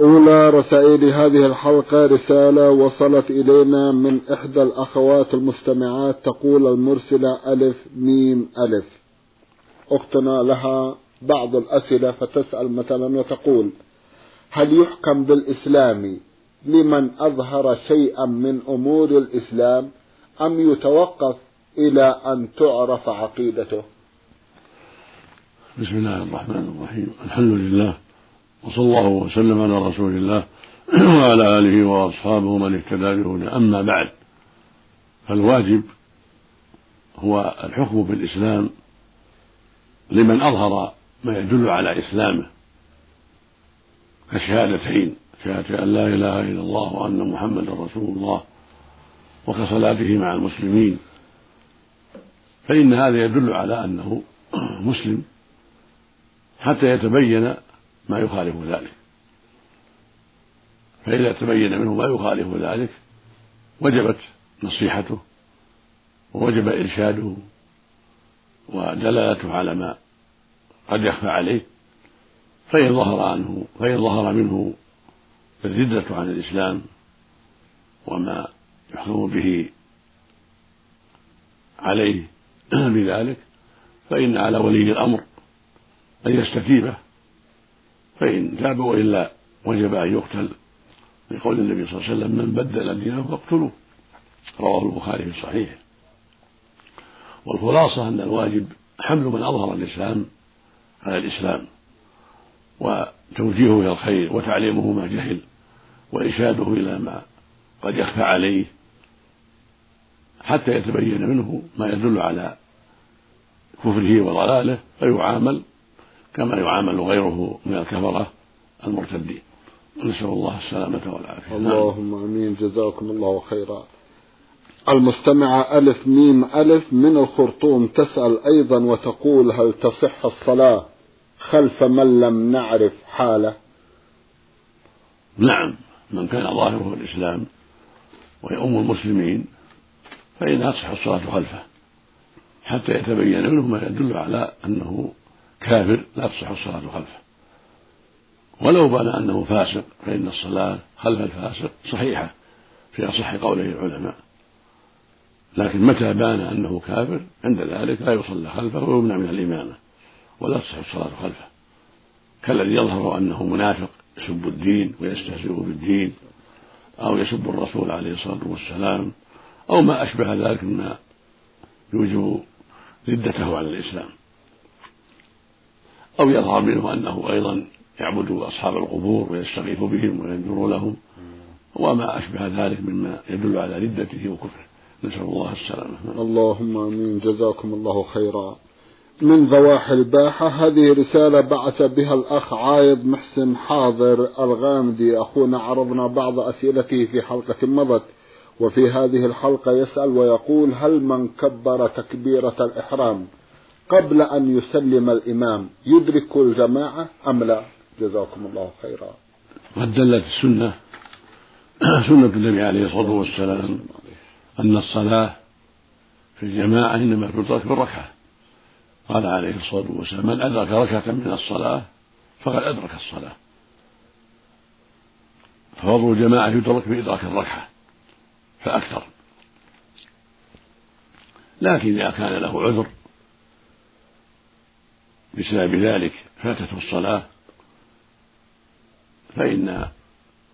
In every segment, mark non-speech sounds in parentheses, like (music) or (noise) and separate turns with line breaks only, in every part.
أولى رسائل هذه الحلقة رسالة وصلت إلينا من إحدى الأخوات المستمعات تقول المرسلة ألف ميم ألف. أختنا لها بعض الأسئلة فتسأل مثلا وتقول هل يحكم بالإسلام لمن أظهر شيئا من أمور الإسلام أم يتوقف إلى أن تعرف عقيدته؟
بسم الله الرحمن الرحيم. الحمد لله. وصلى الله وسلم على رسول الله (clears throat) وعلى آله وأصحابه من اهتدى بهدى أما بعد فالواجب هو الحكم بالإسلام لمن أظهر ما يدل على إسلامه كالشهادتين شهادة أن لا إله إلا الله وأن محمدا رسول الله وكصلاته مع المسلمين. فإن هذا يدل على أنه (clears throat) مسلم حتى يتبين ما يخالف ذلك. فإذا تبين منه ما يخالف ذلك وجبت نصيحته ووجب إرشاده ودلالته على ما قد يخفى عليه فإن ظهر عنه فإن ظهر منه الردة عن الإسلام وما يحكم به عليه (clears throat) بذلك فإن على ولي الأمر أن يستتيبه. فإن تاب وإلا وجب أن يقتل لقول النبي صلى الله عليه وسلم من بدل دينه فاقتلوه. رواه البخاري في صحيحه والخلاصة أن الواجب حمل من أظهر الإسلام على الإسلام وتوجيهه إلى الخير وتعليمه ما جهل وإرشاده إلى ما قد يخفى عليه حتى يتبين منه ما يدل على كفره وضلاله فيعامل كما يعامل غيره من الكفرة المرتدين. نسأل الله السلامة والعافية.
اللهم آمين. جزاكم الله خيرا. المستمعة ألف ميم ألف من الخرطوم تسأل أيضا وتقول هل تصح الصلاة خلف من لم نعرف حاله؟
نعم. من كان ظاهره الإسلام ويؤم المسلمين فإنها تصح الصلاة خلفه حتى يتبين منه ما يدل على أنه كافر لا تصح الصلاة خلفه. ولو بان أنه فاسق فإن الصلاة خلف الفاسق صحيحة في أصح قوله العلماء. لكن متى بان أنه كافر؟ عند ذلك لا يصلى خلفه ويمنع من الإمامة. ولا تصح الصلاة خلفه. كالذي يظهر أنه منافق يسب الدين ويستهزئ بالدين أو يسب الرسول عليه الصلاة والسلام أو ما أشبه ذلك مما يوجب ردته عن الإسلام. أو يظهر منه أنه أيضا يعبد أصحاب القبور ويستغيث بهم وينذر لهم. وما أشبه ذلك مما يدل على ردته وكفره. نسأل الله السلامة.
اللهم آمين. جزاكم الله خيرا. من ضواحي الباحة هذه رسالة بعث بها الأخ عايض محسن حاضر الغامدي. أخونا عرضنا بعض أسئلته في حلقة مضت وفي هذه الحلقة يسأل ويقول هل من كبر تكبيرة الإحرام؟ قبل أن يسلم الإمام يدرك الجماعة أم لا؟ جزاكم الله خيرا.
قد دلت السنة (clears throat) سنة النبي عليه الصلاة والسلام أن الصلاة في الجماعة إنما تدرك بالركعة. قال عليه الصلاة والسلام من أدرك ركعة من الصلاة فقد أدرك الصلاة. ففضل الجماعة يدرك بإدراك الركعة فأكثر. لكن إذا كان له عذر بسبب ذلك فاتته الصلاة فإن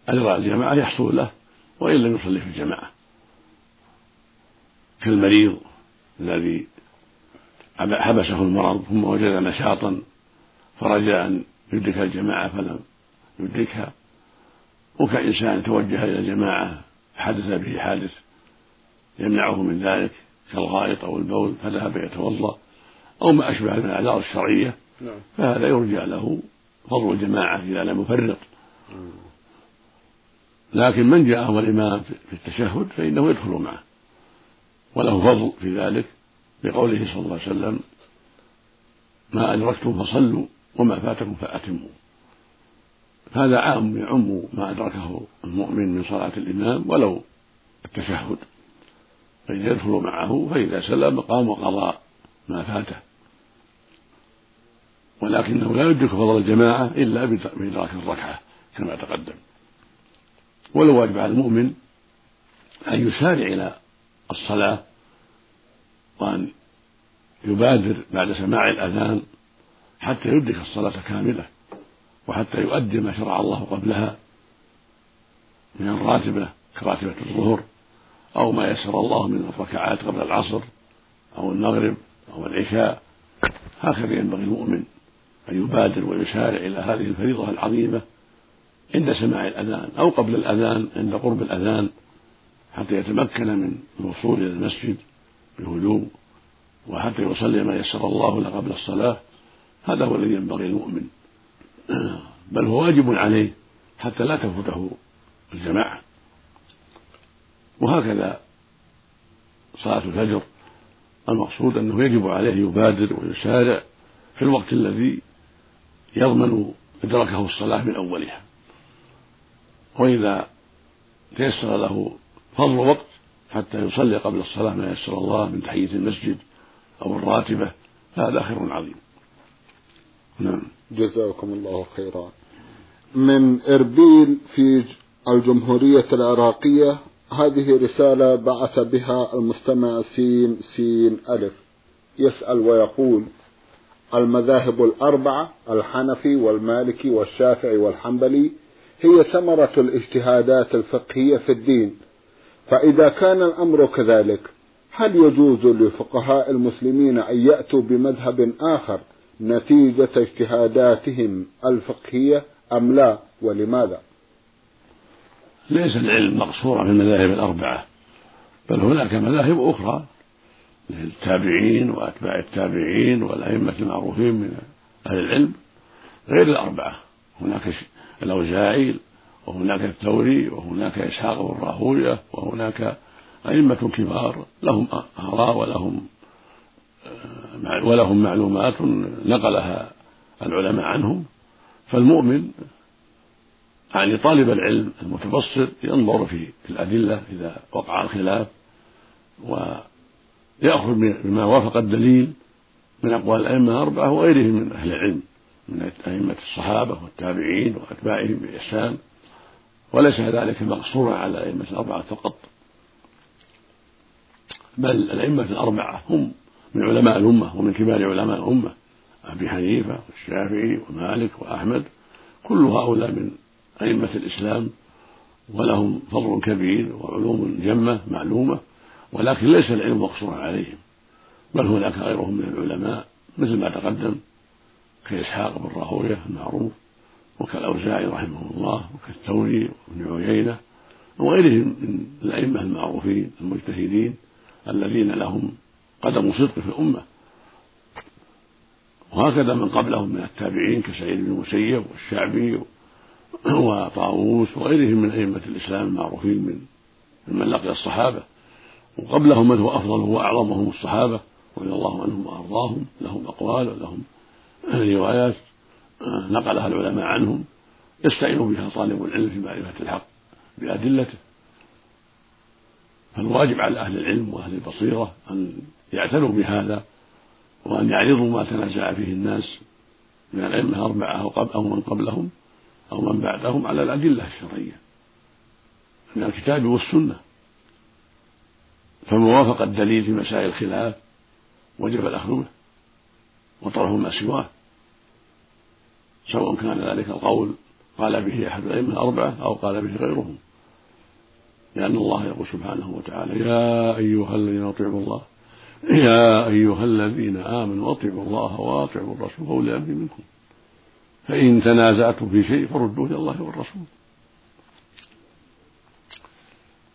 أجر الجماعة يحصل له وإن لم يصلي في الجماعة. كالمريض الذي حبسه المرض ثم وجد نشاطا فرجاء أن يدرك الجماعة فلم يدركها وكإنسان توجه إلى الجماعة حدث به حادث يمنعه من ذلك كالغائط أو البول فذهب يتوضأ. أو ما أشبه من الأعذار الشرعية نعم. فهذا يرجى له فضل الجماعة إذا لم يفرط لكن من جاءه الإمام في التشهد فإنه يدخل معه. وله فضل في ذلك بقوله صلى الله عليه وسلم ما أدركتم فصلوا وما فاتكم فأتموا. هذا عام يعم ما أدركه المؤمن من صلاة الإمام ولو التشهد. فإذا يدخل معه فإذا سلم قام وقضى ما فاته. ولكنه لا يدرك فضل الجماعة إلا بإدراك الركعة كما تقدم. ولو واجب على المؤمن أن يسارع إلى الصلاة وأن يبادر بعد سماع الأذان حتى يدرك الصلاة كاملة وحتى يؤدي ما شرع الله قبلها من الراتبة كراتبة الظهر أو ما يسر الله من الركعات قبل العصر أو المغرب أو العشاء. هكذا ينبغي المؤمن أن يبادر ويسارع إلى هذه الفريضة العظيمة عند سماع الأذان أو قبل الأذان عند قرب الأذان حتى يتمكن من الوصول إلى المسجد بهدوء وحتى يصلي ما يسر الله له قبل الصلاة. هذا هو الذي ينبغي المؤمن (clears throat) بل هو واجب عليه حتى لا تفوته الجماعة. وهكذا صلاة الفجر المقصود أنه يجب عليه يبادر ويسارع في الوقت الذي يضمن إدراكه الصلاة من أولها. وإذا تيسر له فضل وقت حتى يصلي قبل الصلاة ما يسر الله من تحية المسجد أو الراتبة فهذا خير عظيم.
نعم. جزاكم الله خيرا. من إربيل في الجمهورية العراقية هذه رسالة بعث بها المستمع سين سين ألف. يسأل ويقول المذاهب الأربعة الحنفي والمالكي والشافعي والحنبلي هي ثمرة الاجتهادات الفقهية في الدين. فإذا كان الأمر كذلك هل يجوز لفقهاء المسلمين أن يأتوا بمذهب آخر نتيجة اجتهاداتهم الفقهية أم لا؟ ولماذا؟
ليس العلم مقصورا في المذاهب الأربعة بل هناك مذاهب أخرى للتابعين وأتباع التابعين والأئمة المعروفين من أهل العلم غير الأربعة. هناك الأوزاعي وهناك الثوري وهناك إسحاق بن راهوية وهناك أئمة كبار لهم آراء ولهم ولهم معلومات نقلها العلماء عنهم. فالمؤمن يعني طالب العلم المتبصر ينظر في الأدلة إذا وقع الخلاف ويأخذ بما وافق الدليل من أقوال الأئمة الأربعة وغيرهم من أهل العلم من أئمة الصحابة والتابعين وأتباعهم بإحسان وليس ذلك مقصورا على الأئمة الأربعة فقط. بل الأئمة الأربعة هم من علماء الأمة ومن كبار علماء الأمة أبي حنيفة والشافعي ومالك وأحمد كل هؤلاء من أئمة الإسلام ولهم فضل كبير وعلوم جمة معلومة. ولكن ليس العلم مقصورا عليهم بل هناك غيرهم من العلماء مثل ما تقدم كإسحاق بن راهوية المعروف وكالأوزاعي رحمه الله وكالثوري وابن عيينة وغيرهم من الأئمة المعروفين المجتهدين الذين لهم قدم صدق في الأمة. وهكذا من قبلهم من التابعين كسعيد بن المسيب والشعبي وطاووس وغيرهم من أئمة الإسلام المعروفين من ممن لقي الصحابة. وقبلهم من هو أفضل وأعظمهم الصحابة رضي الله عنهم وأرضاهم. لهم أقوال ولهم روايات نقلها العلماء عنهم يستعين بها طالب العلم في معرفة الحق بأدلته. فالواجب على أهل العلم وأهل البصيرة أن يعتنوا بهذا وأن يعرضوا ما تنازع فيه الناس من الأئمة الأربعة أو من قبلهم أو من بعدهم على الأدلة الشرعية من الكتاب والسنة. فموافقة الدليل في مسائل الخلاف وجب الأخذ به وطرح ما سواه. سواء كان ذلك القول قال به أحد الأئمة الأربعة أو قال به غيرهم. لأن الله يقول سبحانه وتعالى يا أيها الذين أطيعوا الله يا أيها الذين آمنوا أطيعوا الله وأطيعوا الرسول وأولي الأمر منكم. فإن تنازعتم في شيء فردوه إلى الله والرسول.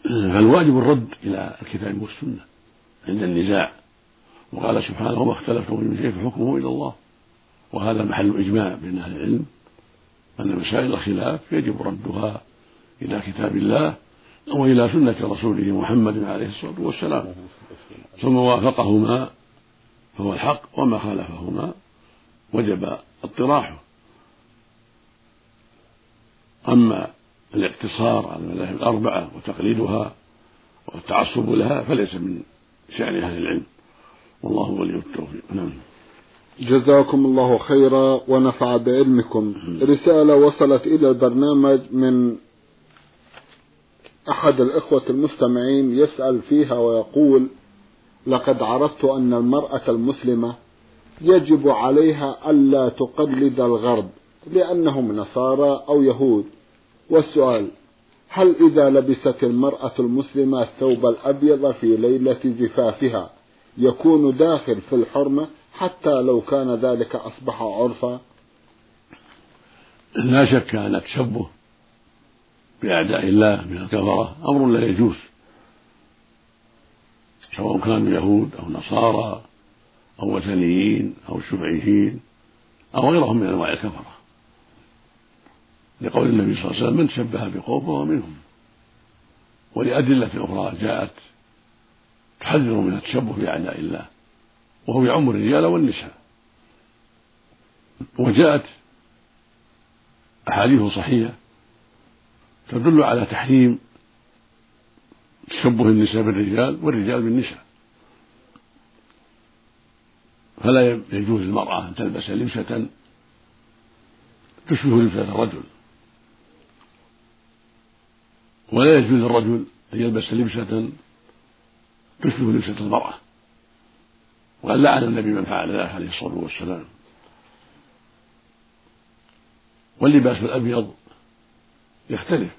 فالواجب الرد إلى الكتاب والسنة عند النزاع. وقال سبحانه وما اختلفتم من شيء فحكمه إلى الله. وهذا محل إجماع بين أهل العلم أن مسائل الخلاف يجب ردها إلى كتاب الله وإلى سنة رسوله محمد عليه الصلاة والسلام. ثم وافقهما فهو الحق وما خالفهما وجب اطراحه. أما الاقتصار على المذاهب الأربعة وتقليدها والتعصب لها فليس من شأن أهل العلم. والله ولي التوفيق. نعم.
جزاكم الله خيرا ونفع بعلمكم. رسالة وصلت إلى البرنامج من أحد الإخوة المستمعين يسأل فيها ويقول لقد عرفت أن المرأة المسلمة يجب عليها ألا تقلد الغرب لأنهم نصارى أو يهود. والسؤال هل إذا لبست المرأة المسلمة الثوب الأبيض في ليلة زفافها يكون داخل في الحرمة حتى لو كان ذلك أصبح عرفا؟
لا شك أن التشبه بأعداء الله من الكفرة أمر لا يجوز سواء كانوا يهود أو نصارى أو وثنيين أو شيوعيين أو غيرهم من أنواع الكفرة. لقول النبي صلى الله عليه وسلم من تشبه بقوم فهو منهم ولأدلة أخرى جاءت تحذر من التشبه بأعداء الله وهو يعم الرجال والنساء. وجاءت أحاديث صحيحة تدل على تحريم تشبه النساء بالرجال والرجال بالنساء. فلا يجوز للمرأة أن تلبس لبسة تشبه لبسة الرجل. ولا يجوز للرجل أن يلبس لبسة تشبه لبسة المرأة. وقد لعن النبي من فعل ذلك عليه الصلاة والسلام. واللباس الأبيض يختلف.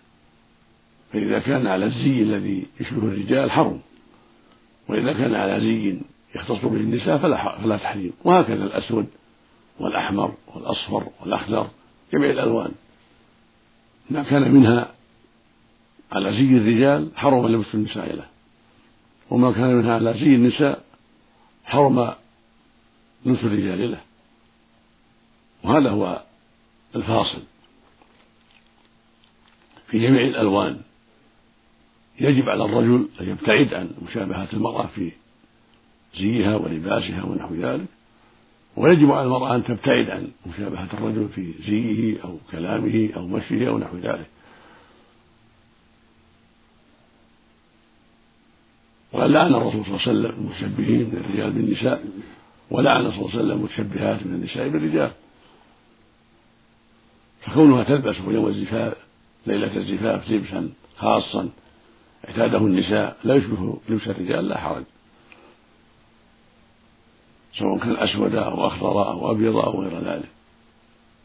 فإذا كان على الزي الذي يشبه الرجال حرم وإذا كان على زي يختص به النساء فلا فلا تحريم. وهكذا الأسود والأحمر والأصفر والأخضر جميع الألوان. ما كان منها على زي الرجال حرم لبس النساء له. وما كان منها على زي النساء حرم لبس الرجال له. وهذا هو الفاصل. في جميع الألوان يجب على الرجل أن يبتعد عن مشابهة المرأة في زيها ولباسها ونحو ذلك. ويجب على المرأة أن تبتعد عن مشابهة الرجل في زيه أو كلامه أو مشيه أو نحو ذلك. وقد لعن الرسول صلى الله عليه وسلم المتشبهين من الرجال بالنساء ولعن صلى الله عليه وسلم المتشبهات من النساء بالرجال. فكونها تلبس يوم الزفاف ليلة الزفاف لبسا خاصا اعتاده النساء لا يشبه لبس الرجال لا حرج. سواء كان أسود أو أخضر أو أبيض أو غير ذلك.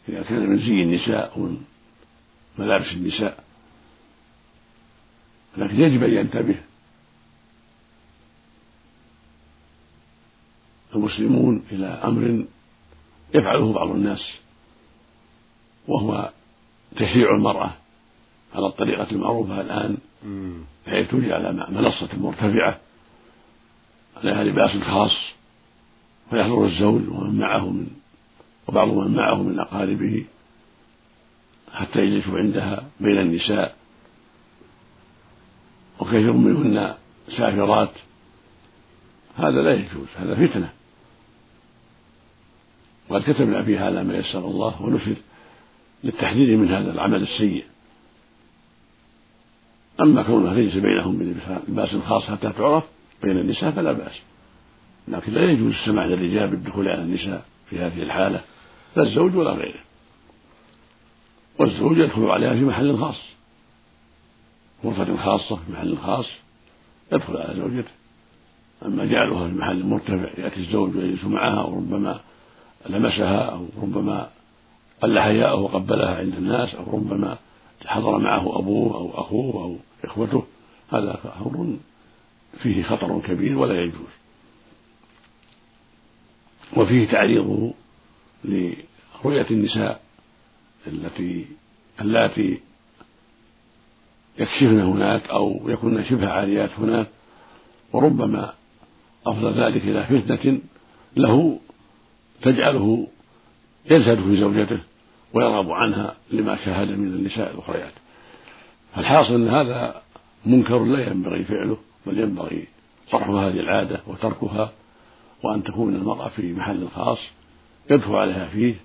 إذا كان من زي النساء أو من ملابس النساء. لكن يجب أن ينتبه المسلمون إلى أمر يفعله بعض الناس وهو تشريع المرأة على الطريقة المعروفة الآن بحيث توجد على منصة مرتفعة عليها لباس خاص فيحضر الزوج ومن معه من وبعض من معه من أقاربه حتى يجلسوا عندها بين النساء. وكثير منهن سافرات. هذا لا يجوز هذا فتنة. وقد كتبنا في هذا ما يسر الله ونشر للتحذير من هذا العمل السيء. أما كونها ليس بينهم بلباس خاص حتى تعرف بين النساء فلا بأس. لكن لا يجوز السماع للرجال بالدخول على النساء في هذه الحالة لا الزوج ولا غيره. والزوج يدخل عليها في محل خاص غرفة خاصة في محل خاص يدخل على زوجته. أما جعلها في محل مرتفع يأتي الزوج ويجلس معها وربما لمسها أو ربما قل حياءه وقبلها عند الناس أو ربما حضر معه أبوه أو أخوه أو إخوته. هذا أمر فيه خطر كبير ولا يجوز. وفيه تعريضه لرؤية النساء التي اللاتي يكشفن هناك أو يكون شبه عاريات هناك وربما أفضل ذلك إلى فتنة له تجعله يزهد في زوجته ويرغب عنها لما شاهد من النساء الأخريات. فالحاصل أن هذا منكر لا ينبغي فعله بل ينبغي طرح هذه العادة وتركها وأن تكون المرأة في محل خاص يدخل عليها فيه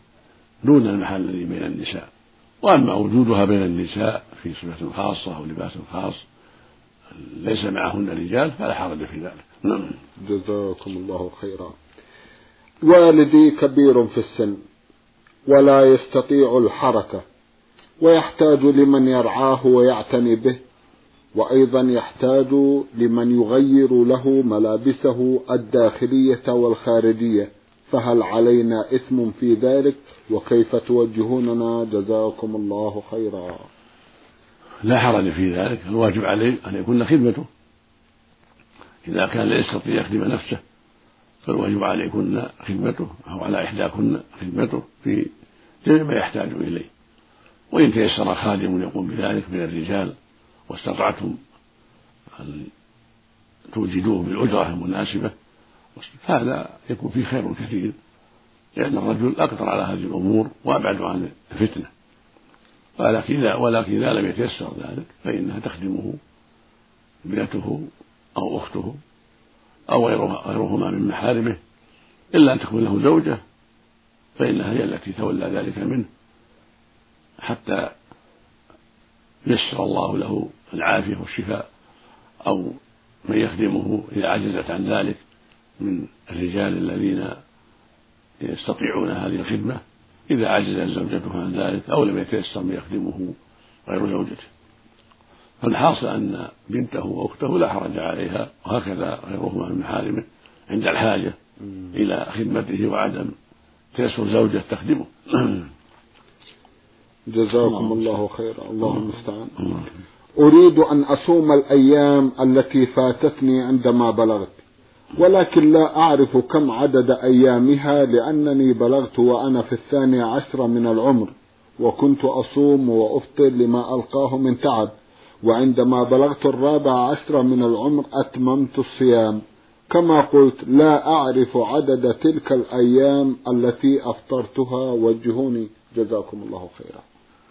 دون المحل الذي بين النساء. وأما وجودها بين النساء في صفة خاصة أو لباس خاص ليس معهن رجال فلا حرج في ذلك. نعم.
جزاكم الله خيرا. والدي كبير في السن ولا يستطيع الحركة ويحتاج لمن يرعاه ويعتني به وأيضا يحتاج لمن يغير له ملابسه الداخلية والخارجية فهل علينا إثم في ذلك؟ وكيف توجهوننا؟ جزاكم الله خيرا.
لا حرج في ذلك الواجب عليه أن يكون خدمته. إذا كان لا يستطيع يخدم نفسه فالواجب عليكن خدمته أو على إحداكن خدمته في جميع ما يحتاج إليه. وإن تيسر خادم يقوم بذلك من الرجال واستطعتم أن توجدوه بالأجرة المناسبة هذا يكون فيه خير كثير لأن الرجل أقدر على هذه الأمور وأبعد عن الفتنة. ولكن إذا ولكن إذا لم يتيسر ذلك فإنها تخدمه ابنته أو أخته أو غيرهما من محارمه إلا أن تكون له زوجة فإنها هي التي تولى ذلك منه حتى يسر الله له العافية والشفاء أو من يخدمه إذا عجزت عن ذلك من الرجال الذين يستطيعون هذه الخدمة إذا عجزت زوجته عن ذلك أو لم يتيسر من يخدمه غير زوجته. فالحاصل أن بنته وأخته لا حرج عليها وهكذا غيرهما من محارمه عند الحاجة إلى خدمته وعدم تيسر زوجة تخدمه. (coughs)
جزاكم الله خيرا. الله المستعان أريد أن أصوم الأيام التي فاتتني عندما بلغت ولكن لا أعرف كم عدد أيامها لأنني بلغت وأنا في الثاني عشر من العمر وكنت أصوم وأفطر لما ألقاه من تعب. وعندما بلغت الرابع عشر من العمر أتممت الصيام. كما قلت لا أعرف عدد تلك الأيام التي أفطرتها. وجهوني. جزاكم الله خيرا.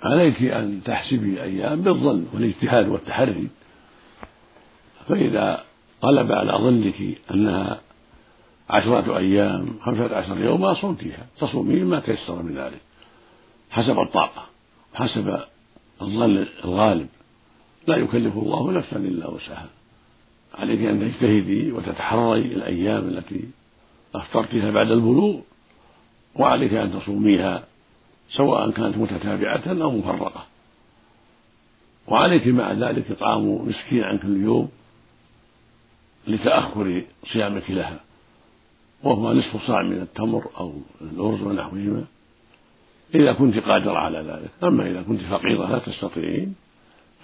عليك أن تحسبي الأيام بالظن والاجتهاد والتحري. فإذا غلب على ظنك أنها عشرة أيام خمسة عشر يوما صمتيها تصومين ما تيسر من ذلك. حسب الطاقة. حسب الظن الغالب. لا يكلف الله نفسا إلا وسعها. عليك أن تجتهدي وتتحري الأيام التي أفطرتها بعد البلوغ وعليك أن تصوميها سواء كانت متتابعة أو مفرقة. وعليك مع ذلك إطعام مسكين عن كل يوم لتأخر صيامك لها وهو نصف صاع من التمر أو الأرز ونحوهما. إذا كنت قادرة على ذلك أما إذا كنت فقيرة لا تستطيعين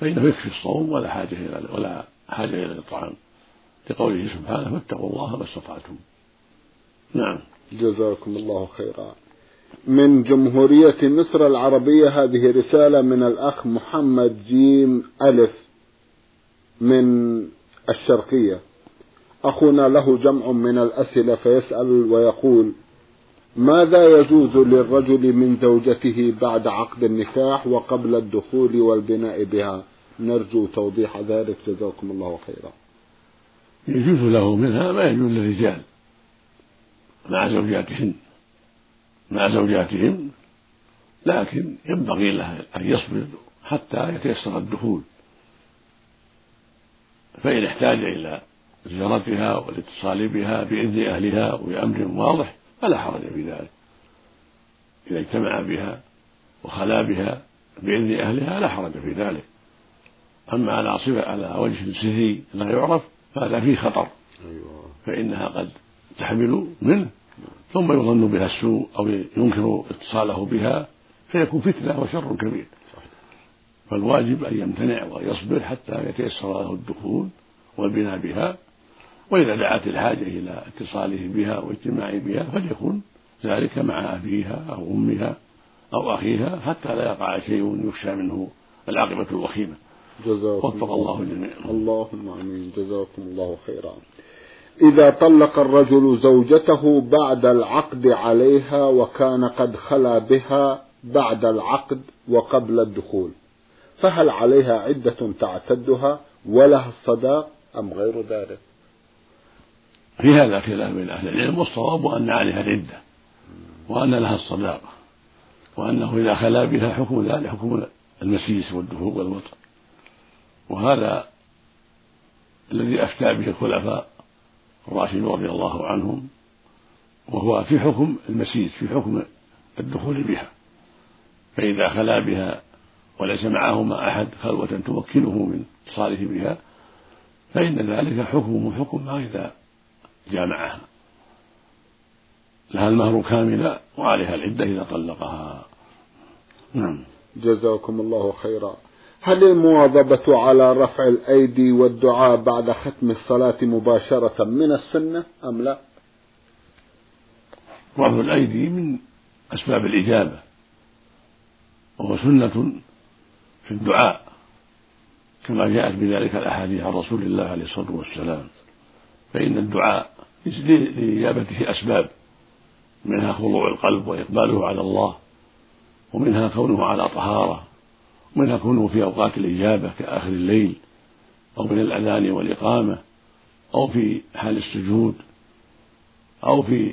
فإنه يكفي الصوم ولا حاجة إلى ولا حاجة إلى الإطعام لقوله سبحانه فاتقوا الله ما استطعتم. نعم.
جزاكم الله خيرا. من جمهورية مصر العربية هذه رسالة من الأخ محمد جيم ألف من الشرقية. أخونا له جمع من الأسئلة فيسأل ويقول ماذا يجوز للرجل من زوجته بعد عقد النكاح وقبل الدخول والبناء بها؟ نرجو توضيح ذلك. جزاكم الله خيرا.
يجوز له منها ما يجوز للرجال. مع زوجاتهن. مع زوجاتهم لكن ينبغي له أن يصبر حتى يتيسر الدخول. فإن احتاج إلى زيارتها والاتصال بها بإذن أهلها وبأمر واضح فلا حرج في ذلك. إذا اجتمع بها وخلا بها بإذن أهلها لا حرج في ذلك. أما على صفة على وجه سري لا يعرف فهذا فيه خطر. أيوة. فإنها قد تحمل منه ثم يظن بها السوء أو ينكر اتصاله بها فيكون فتنة وشر كبير. فالواجب أن يمتنع ويصبر حتى يتيسر له الدخول والبناء بها وإذا دعت الحاجة إلى اتصاله بها واجتماع بها فليكن ذلك مع أبيها أو أمها أو أخيها حتى لا يقع شيء يخشى منه العاقبة الوخيمة.
جزاكم
وفق الله الجميع
اللهم آمين. جزاكم الله خيرا. إذا طلق الرجل زوجته بعد العقد عليها وكان قد خلا بها بعد العقد وقبل الدخول فهل عليها عدة تعتدها ولها الصداق أم غير ذلك؟
في هذا خلاف بين أهل العلم والصواب أن عليها العدة وأن لها الصداقة وأنه إذا خلا بها حكم ذلك حكم المسيس والدخول والوطن وهذا الذي أفتى به الخلفاء الراشدون رضي الله عنهم وهو في حكم المسيس في حكم الدخول بها. فإذا خلا بها وليس معهما أحد خلوة تمكنه من اتصاله بها فإن ذلك حكمه حكم ما إذا جامعها. لها المهر كاملا وعليها العدة إذا طلقها. نعم.
جزاكم الله خيرا. هل المواظبة على رفع الأيدي والدعاء بعد ختم الصلاة مباشرة من السنة أم لا؟
رفع الأيدي من أسباب الإجابة وهو سنة في الدعاء كما جاءت بذلك الأحاديث عن رسول الله عليه الصلاة والسلام فإن الدعاء لإجابته أسباب منها خضوع القلب وإقباله على الله ومنها كونه على طهارة ومنها كونه في أوقات الإجابة كآخر الليل أو من الأذان والإقامة أو في حال السجود أو في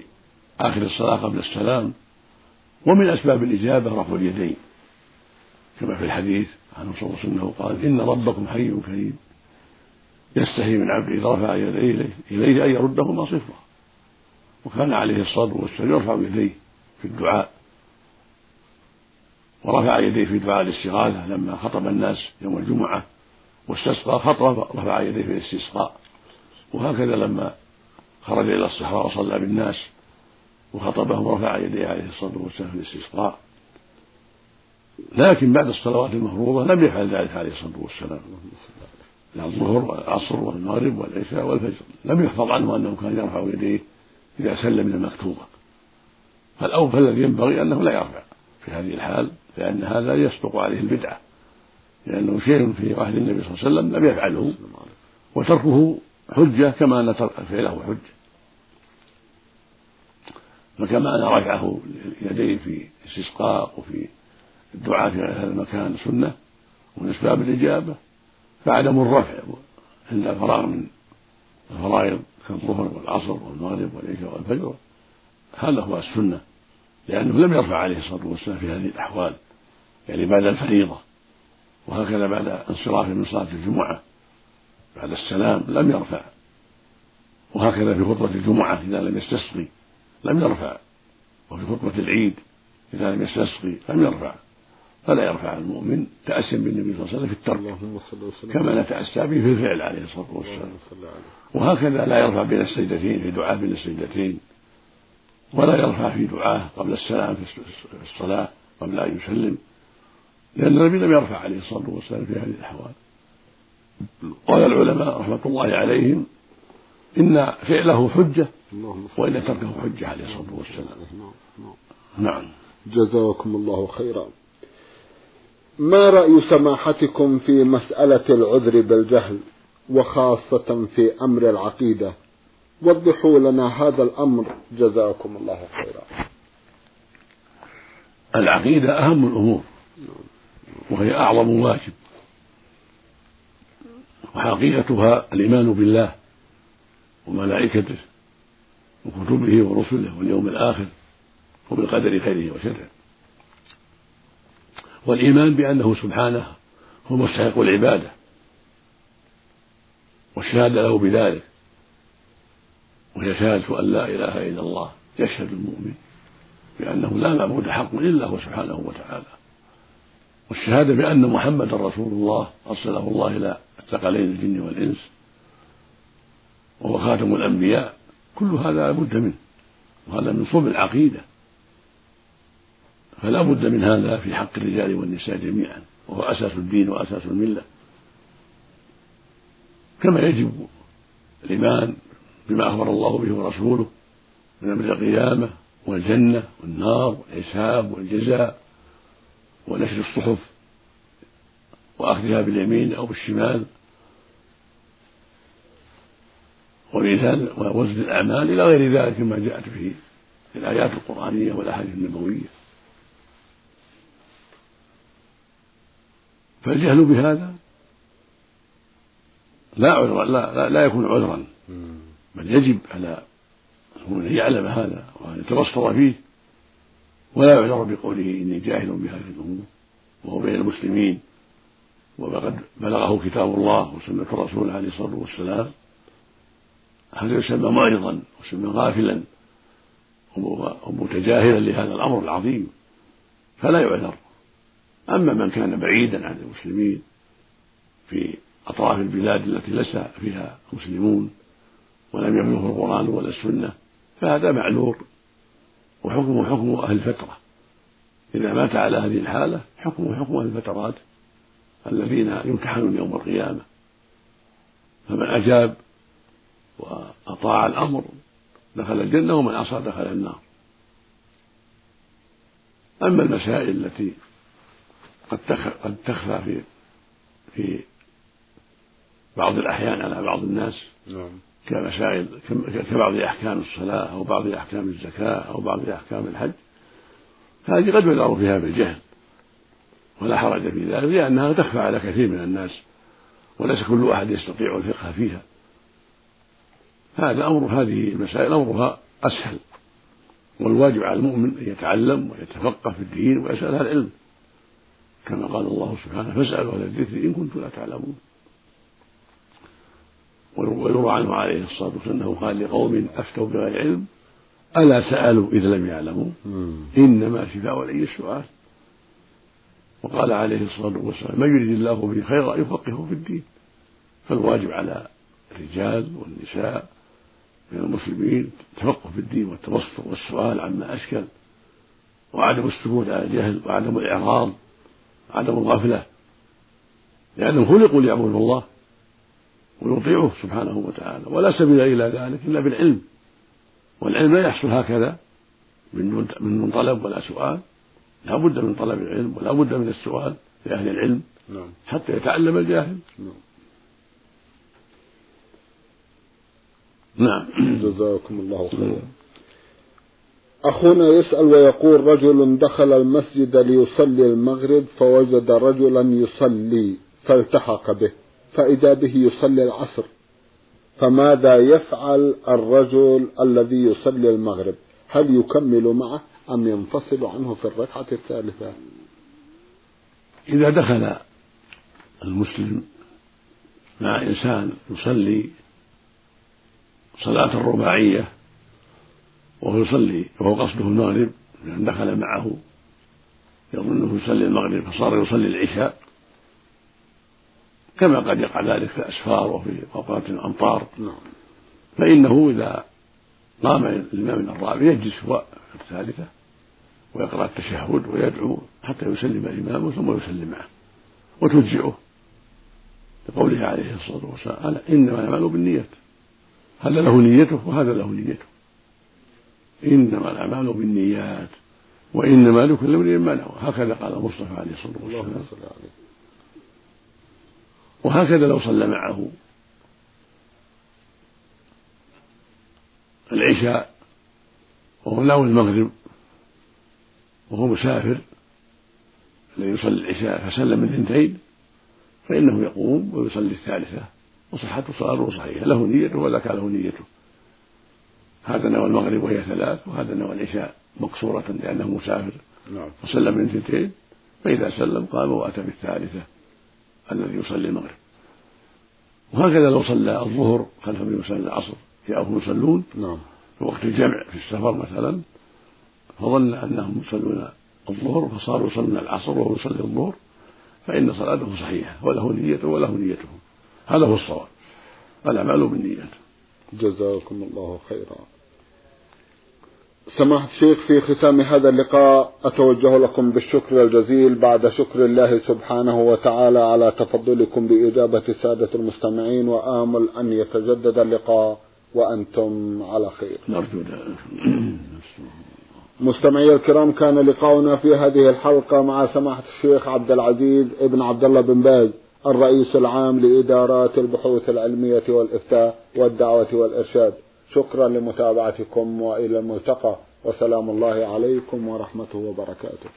آخر الصلاة قبل السلام. ومن أسباب الإجابة رفع اليدين كما في الحديث عنه صلى الله عليه وسلم قال إن ربكم حي كريم يستحي من عبده إذا رفع يديه إليه, أن يردهما صفرا. وكان عليه الصلاة والسلام يرفع يديه في الدعاء. ورفع يديه في دعاء الاستغاثة لما خطب الناس يوم الجمعة واستسقى خطب رفع يديه في الاستسقاء. وهكذا لما خرج إلى الصحراء وصلى بالناس وخطبهم رفع يديه عليه الصلاة والسلام في الاستسقاء. لكن بعد الصلوات المفروضة لم يفعل ذلك عليه الصلاة والسلام. الظهر والعصر والمغرب والعشاء والفجر لم يحفظ عنه أنه كان يرفع يديه إذا سلم من المكتوبة. فالأول الذي ينبغي أنه لا يرفع. في هذه الحال لأن هذا يصدق عليه البدعة لأنه شيء في عهد النبي صلى الله عليه وسلم لم يفعله وتركه حجة كما أن فعله حجة. فكما أن رفعه يديه في الاستسقاء وفي الدعاء في هذا المكان سنة ومن أسباب الإجابة فعدم الرفع عند الفراغ من الفرائض كالظهر والعصر والمغرب والعشاء والفجر هذا هو السنة. لأنه لم يرفع عليه الصلاة والسلام في هذه الأحوال يعني بعد الفريضة وهكذا بعد انصرافه من صلاة الجمعة بعد السلام لم يرفع. وهكذا في خطبة الجمعة إذا لم يستسقي لم يرفع وفي خطبة العيد إذا لم يستسقي لم يرفع. فلا يرفع المؤمن تأسيا بالنبي صلى الله عليه وسلم في الترك كما نتأسى به في الفعل عليه الصلاة والسلام. وهكذا لا يرفع بين السجدتين في دعاء بين السجدتين. ولا يرفع في دعاه قبل السلام في الصلاة قبل أن يسلم لأن النبي لم يرفع عليه الصلاة والسلام في هذه الأحوال. قال العلماء رحمة الله عليهم إن فعله حجة وإن تركه حجة عليه الصلاة والسلام. نعم.
جزاكم الله خيرا. ما رأي سماحتكم في مسألة العذر بالجهل وخاصة في أمر العقيدة؟ وضحوا لنا هذا الأمر. جزاكم الله خيرا.
العقيدة أهم الأمور وهي أعظم واجب وحقيقتها الإيمان بالله وملائكته وكتبه ورسله واليوم الآخر وبالقدر خيره وشره. والإيمان بأنه سبحانه هو مستحق العبادة والشهادة له بذلك. وهي شهادة أن لا إله إلا الله يشهد المؤمن بأنه لا معبود حق إلا هو سبحانه وتعالى. والشهادة بأن محمدا رسول الله أرسله الله إلى الثقلين الجن والإنس وهو خاتم الأنبياء كل هذا لا بد منه وهذا من صلب العقيدة. فلا بد من هذا في حق الرجال والنساء جميعا وهو أساس الدين وأساس الملة. كما يجب الإيمان بما أخبر الله به ورسوله من أمر القيامة والجنة والنار والحساب والجزاء ونشر الصحف وأخذها باليمين أو بالشمال وميزان ووزن الأعمال إلى غير ذلك مما جاءت به الآيات القرآنية والأحاديث النبوية. فالجهل بهذا لا عذر لا, لا, لا يكون عذرا. بل يجب على أن يعلم هذا وأن يتبصر فيه ولا يعذر بقوله إني جاهل بهذه الأمور وهو بين المسلمين وقد بلغه كتاب الله وسنة الرسول عليه الصلاة والسلام. هذا يسمى معرضا ويسمى غافلا ومتجاهلا لهذا الأمر العظيم فلا يعذر. أما من كان بعيدا عن المسلمين في أطراف البلاد التي ليس فيها مسلمون ولم يبلغه القرآن ولا السنة فهذا معذور وحكمه حكم أهل الفترة. إذا مات على هذه الحالة حكمه حكم أهل الفترات الذين يمتحنون يوم القيامة. فمن أجاب وأطاع الأمر دخل الجنة ومن عصى دخل النار. أما المسائل التي قد قد تخفى في في بعض الأحيان على بعض الناس نعم. كمسائل كبعض أحكام الصلاة أو بعض أحكام الزكاة أو بعض أحكام الحج هذه قد يدار فيها بالجهل ولا حرج في ذلك لأنها تخفى على كثير من الناس وليس كل أحد يستطيع الفقه فيها. هذا أمر هذه المسائل أمرها أسهل والواجب على المؤمن أن يتعلم ويتفقه في الدين ويسأل العلم. كما قال الله سبحانه فاسألوا أهل الذكر إن كنتم لا تعلمون. ويروى عنه عليه الصلاة والسلام أنه قال لقوم أفتوا بغير علم ألا سألوا إذا لم يعلموا. إنما شفاء العي السؤال. وقال عليه الصلاة والسلام من يريد الله به خيرا يفقهه في الدين. فالواجب على الرجال والنساء من المسلمين التفقه في الدين والتبصر والسؤال عما أشكل وعدم السكوت على الجهل وعدم الإعراض وعدم الغفلة. لأنهم خلقوا ليعبدوا الله. ويطيعه سبحانه وتعالى. ولا سبيل إلى ذلك إلا بالعلم. والعلم لا يحصل هكذا من من طلب ولا سؤال. لا بد من طلب العلم ولا بد من السؤال لأهل العلم نعم. حتى يتعلم الجاهل. نعم.
نعم. جزاكم الله خيرا. أخونا يسأل ويقول رجل دخل المسجد ليصلي المغرب فوجد رجلا يصلي فالتحق به. فإذا به يصلي العصر فماذا يفعل الرجل الذي يصلي المغرب؟ هل يكمل معه أم ينفصل عنه في الركعة الثالثة؟
إذا دخل المسلم مع إنسان يصلي صلاة الرباعية وهو يصلي وهو قصده المغرب دخل معه يظنه يصلي المغرب فصار يصلي العشاء. كما قد يقع ذلك في الأسفار وفي أوقات الأمطار. نعم. فإنه إذا قام الإمام من الرابع يجلس هو في الثالثة ويقرأ التشهد ويدعو حتى يسلم الإمام ثم يسلم معه وتجزئه لقوله عليه الصلاة والسلام إنما الأعمال بالنيات. هذا له نيته وهذا له نيته. إنما الأعمال بالنيات وإنما لكل امرئ ما نوى هكذا قال المصطفى عليه الصلاة والسلام. وهكذا لو صلى معه. العشاء وهو ناوي المغرب وهو مسافر الذي يصلي العشاء فسلم من اثنتين فإنه يقوم ويصلي الثالثة وصحة صلاته صحيحة له نيته وذاك له نيته. هذا نوى المغرب وهي ثلاث وهذا نوى العشاء مقصورة لأنه مسافر. نعم. وسلم من اثنتين فإذا سلم قام وأتى بالثالثة. الذي يصلي المغرب. وهكذا لو صلى الظهر خلف من يصلي العصر جاءهم يصلون نعم. في وقت الجمع في السفر مثلا فظن أنهم يصلون الظهر فصاروا يصلون العصر وهو يصلي الظهر فإن صلاته صحيحة وله نيته وله نيته هذا هو الصواب. الأعمال بالنيات.
جزاكم الله خيرا. سماحة الشيخ في ختام هذا اللقاء أتوجه لكم بالشكر الجزيل بعد شكر الله سبحانه وتعالى على تفضلكم بإجابة سادة المستمعين وآمل أن يتجدد اللقاء وأنتم على خير.
نرجو
مستمعي الكرام كان لقاؤنا في هذه الحلقة مع سماحة الشيخ عبد العزيز ابن عبد الله بن باز الرئيس العام لإدارات البحوث العلمية والإفتاء والدعوة والإرشاد. شكرا لمتابعتكم وإلى الملتقى وسلام الله عليكم ورحمته وبركاته.